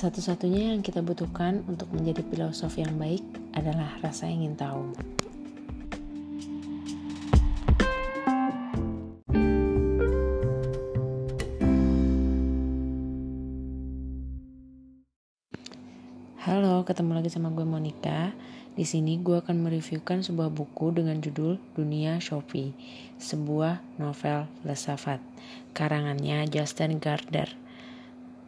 Satu-satunya yang kita butuhkan untuk menjadi filosof yang baik adalah rasa ingin tahu. Halo, ketemu lagi sama gue Monica. Di sini gue akan mereviewkan sebuah buku dengan judul Dunia Shopee, sebuah novel filsafat. Karangannya Justin Gardner.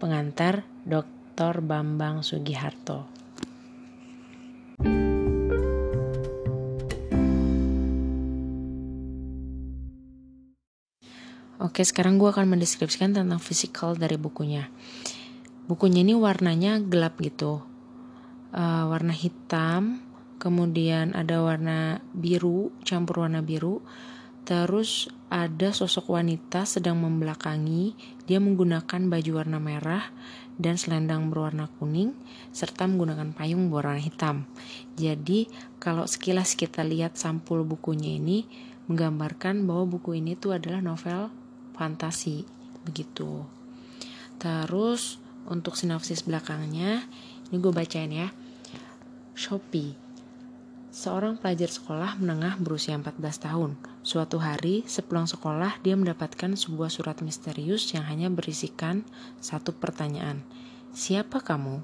Pengantar Dr. Dr. Bambang Sugiharto. Oke, sekarang gue akan mendeskripsikan tentang fisikal dari bukunya. Bukunya ini warnanya gelap gitu, uh, warna hitam, kemudian ada warna biru, campur warna biru, Terus ada sosok wanita sedang membelakangi, dia menggunakan baju warna merah dan selendang berwarna kuning serta menggunakan payung berwarna hitam. Jadi kalau sekilas kita lihat sampul bukunya ini menggambarkan bahwa buku ini tuh adalah novel fantasi begitu. Terus untuk sinopsis belakangnya ini gue bacain ya. Shopee Seorang pelajar sekolah menengah berusia 14 tahun. Suatu hari, sepulang sekolah, dia mendapatkan sebuah surat misterius yang hanya berisikan satu pertanyaan. Siapa kamu?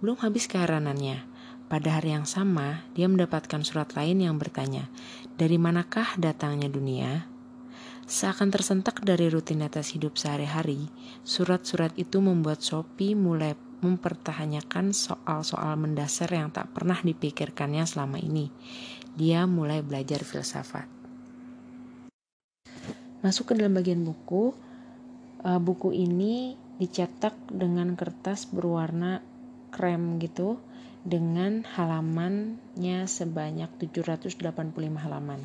Belum habis keheranannya. Pada hari yang sama, dia mendapatkan surat lain yang bertanya, "Dari manakah datangnya dunia?" Seakan tersentak dari rutinitas hidup sehari-hari, surat-surat itu membuat Sophie mulai mempertahankan soal-soal mendasar yang tak pernah dipikirkannya selama ini. Dia mulai belajar filsafat. Masuk ke dalam bagian buku, uh, buku ini dicetak dengan kertas berwarna krem gitu dengan halamannya sebanyak 785 halaman.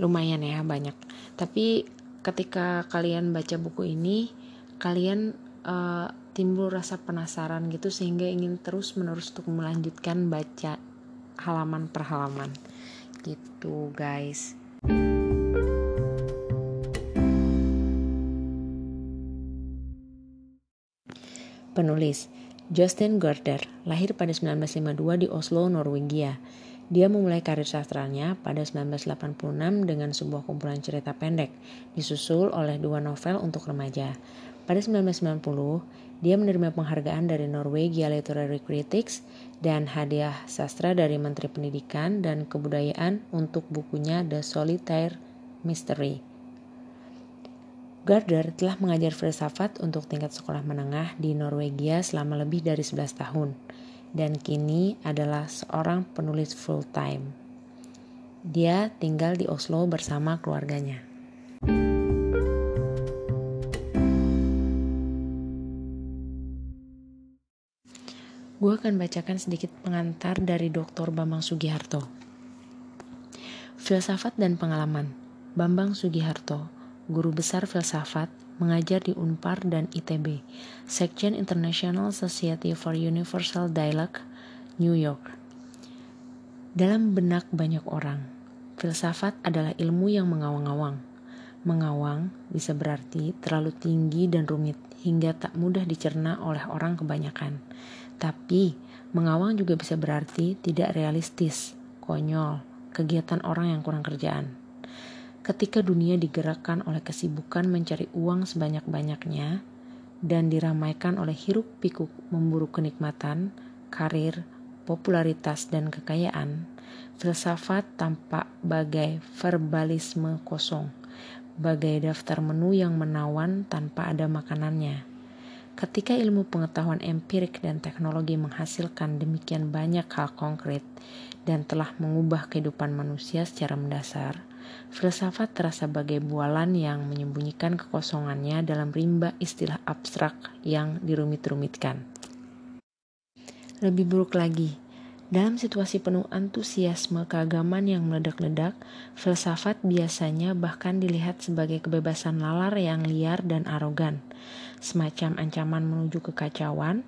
Lumayan ya banyak. Tapi ketika kalian baca buku ini, kalian uh, timbul rasa penasaran gitu sehingga ingin terus menerus untuk melanjutkan baca halaman per halaman gitu guys Penulis Justin Gardner lahir pada 1952 di Oslo, Norwegia. Dia memulai karir sastranya pada 1986 dengan sebuah kumpulan cerita pendek, disusul oleh dua novel untuk remaja. Pada 1990, dia menerima penghargaan dari Norwegia Literary Critics dan hadiah sastra dari Menteri Pendidikan dan Kebudayaan untuk bukunya The Solitaire Mystery. Gardner telah mengajar filsafat untuk tingkat sekolah menengah di Norwegia selama lebih dari 11 tahun dan kini adalah seorang penulis full-time. Dia tinggal di Oslo bersama keluarganya. Gue akan bacakan sedikit pengantar dari Dr. Bambang Sugiharto. Filsafat dan pengalaman Bambang Sugiharto, guru besar filsafat, mengajar di Unpar dan ITB, Section International Society for Universal Dialogue, New York. Dalam benak banyak orang, filsafat adalah ilmu yang mengawang-awang. Mengawang bisa berarti terlalu tinggi dan rumit hingga tak mudah dicerna oleh orang kebanyakan. Tapi, mengawang juga bisa berarti tidak realistis, konyol, kegiatan orang yang kurang kerjaan. Ketika dunia digerakkan oleh kesibukan mencari uang sebanyak-banyaknya dan diramaikan oleh hiruk-pikuk memburu kenikmatan, karir, popularitas, dan kekayaan, filsafat tampak bagai verbalisme kosong, bagai daftar menu yang menawan tanpa ada makanannya. Ketika ilmu pengetahuan empirik dan teknologi menghasilkan demikian banyak hal konkret dan telah mengubah kehidupan manusia secara mendasar, filsafat terasa bagai bualan yang menyembunyikan kekosongannya dalam rimba istilah abstrak yang dirumit-rumitkan. Lebih buruk lagi, dalam situasi penuh antusiasme keagamaan yang meledak-ledak, filsafat biasanya bahkan dilihat sebagai kebebasan lalar yang liar dan arogan, semacam ancaman menuju kekacauan,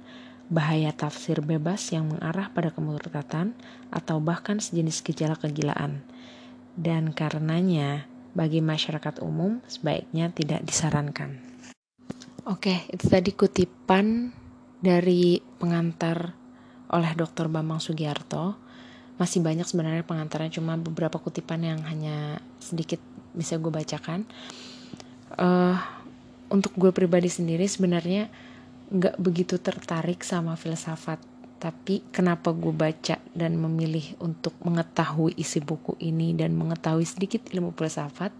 bahaya tafsir bebas yang mengarah pada kemurtatan, atau bahkan sejenis gejala kegilaan. Dan karenanya, bagi masyarakat umum sebaiknya tidak disarankan. Oke, itu tadi kutipan dari pengantar oleh Dr. Bambang Sugiarto masih banyak sebenarnya pengantarnya cuma beberapa kutipan yang hanya sedikit bisa gue bacakan uh, untuk gue pribadi sendiri sebenarnya nggak begitu tertarik sama filsafat tapi kenapa gue baca dan memilih untuk mengetahui isi buku ini dan mengetahui sedikit ilmu filsafat?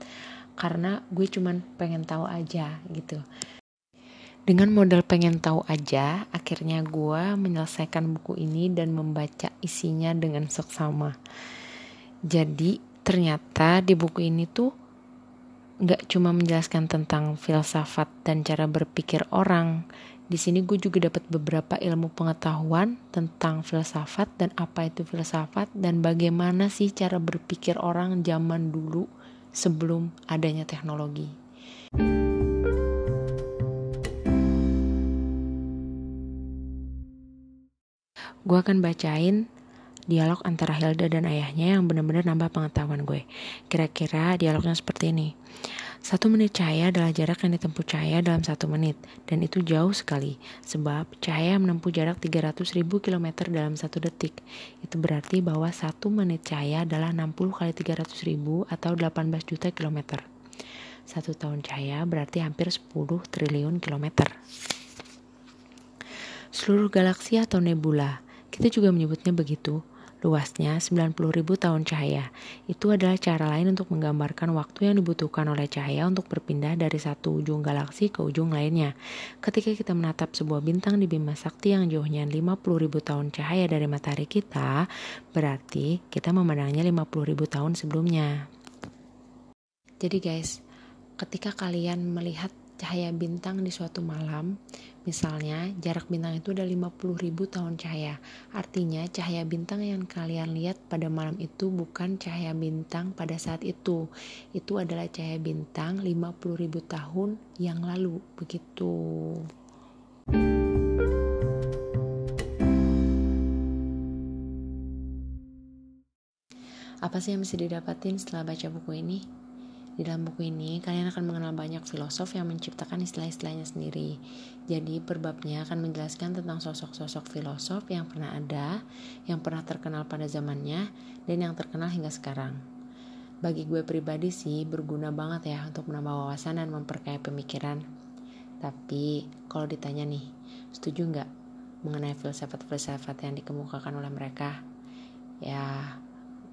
Karena gue cuman pengen tahu aja gitu. Dengan modal pengen tahu aja akhirnya gue menyelesaikan buku ini dan membaca isinya dengan seksama. Jadi ternyata di buku ini tuh nggak cuma menjelaskan tentang filsafat dan cara berpikir orang di sini gue juga dapat beberapa ilmu pengetahuan tentang filsafat dan apa itu filsafat dan bagaimana sih cara berpikir orang zaman dulu sebelum adanya teknologi. Gue akan bacain dialog antara Hilda dan ayahnya yang benar-benar nambah pengetahuan gue. Kira-kira dialognya seperti ini. Satu menit cahaya adalah jarak yang ditempuh cahaya dalam satu menit, dan itu jauh sekali, sebab cahaya menempuh jarak 300 ribu kilometer dalam satu detik. Itu berarti bahwa satu menit cahaya adalah 60 kali 300 ribu atau 18 juta kilometer. Satu tahun cahaya berarti hampir 10 triliun kilometer. Seluruh galaksi atau nebula, kita juga menyebutnya begitu, luasnya 90.000 tahun cahaya. Itu adalah cara lain untuk menggambarkan waktu yang dibutuhkan oleh cahaya untuk berpindah dari satu ujung galaksi ke ujung lainnya. Ketika kita menatap sebuah bintang di Bima Sakti yang jauhnya 50.000 tahun cahaya dari matahari kita, berarti kita memandangnya 50.000 tahun sebelumnya. Jadi guys, ketika kalian melihat cahaya bintang di suatu malam, misalnya jarak bintang itu 50 ribu tahun cahaya. Artinya cahaya bintang yang kalian lihat pada malam itu bukan cahaya bintang pada saat itu. Itu adalah cahaya bintang 50 ribu tahun yang lalu, begitu. Apa sih yang bisa didapatin setelah baca buku ini? Di dalam buku ini, kalian akan mengenal banyak filosof yang menciptakan istilah-istilahnya sendiri. Jadi, perbabnya akan menjelaskan tentang sosok-sosok filosof yang pernah ada, yang pernah terkenal pada zamannya, dan yang terkenal hingga sekarang. Bagi gue pribadi sih, berguna banget ya untuk menambah wawasan dan memperkaya pemikiran. Tapi, kalau ditanya nih, setuju nggak mengenai filsafat-filsafat yang dikemukakan oleh mereka? Ya,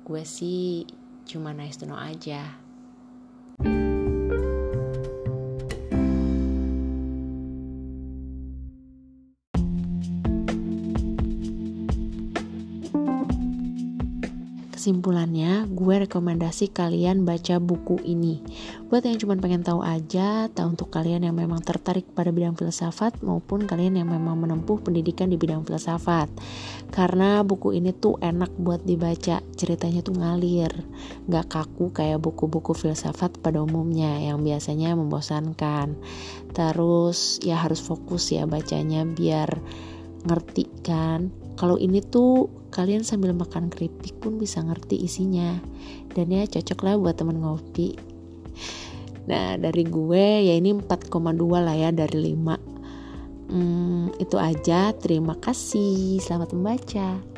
gue sih cuma nice to know aja Kesimpulannya, gue rekomendasi kalian baca buku ini. Buat yang cuma pengen tahu aja, atau untuk kalian yang memang tertarik pada bidang filsafat maupun kalian yang memang menempuh pendidikan di bidang filsafat. Karena buku ini tuh enak buat dibaca, ceritanya tuh ngalir, gak kaku kayak buku-buku filsafat pada umumnya yang biasanya membosankan. Terus ya harus fokus ya bacanya biar ngerti kan kalau ini tuh kalian sambil makan keripik pun bisa ngerti isinya. Dan ya cocok lah buat temen ngopi. Nah dari gue ya ini 4,2 lah ya dari 5 hmm, itu aja. Terima kasih. Selamat membaca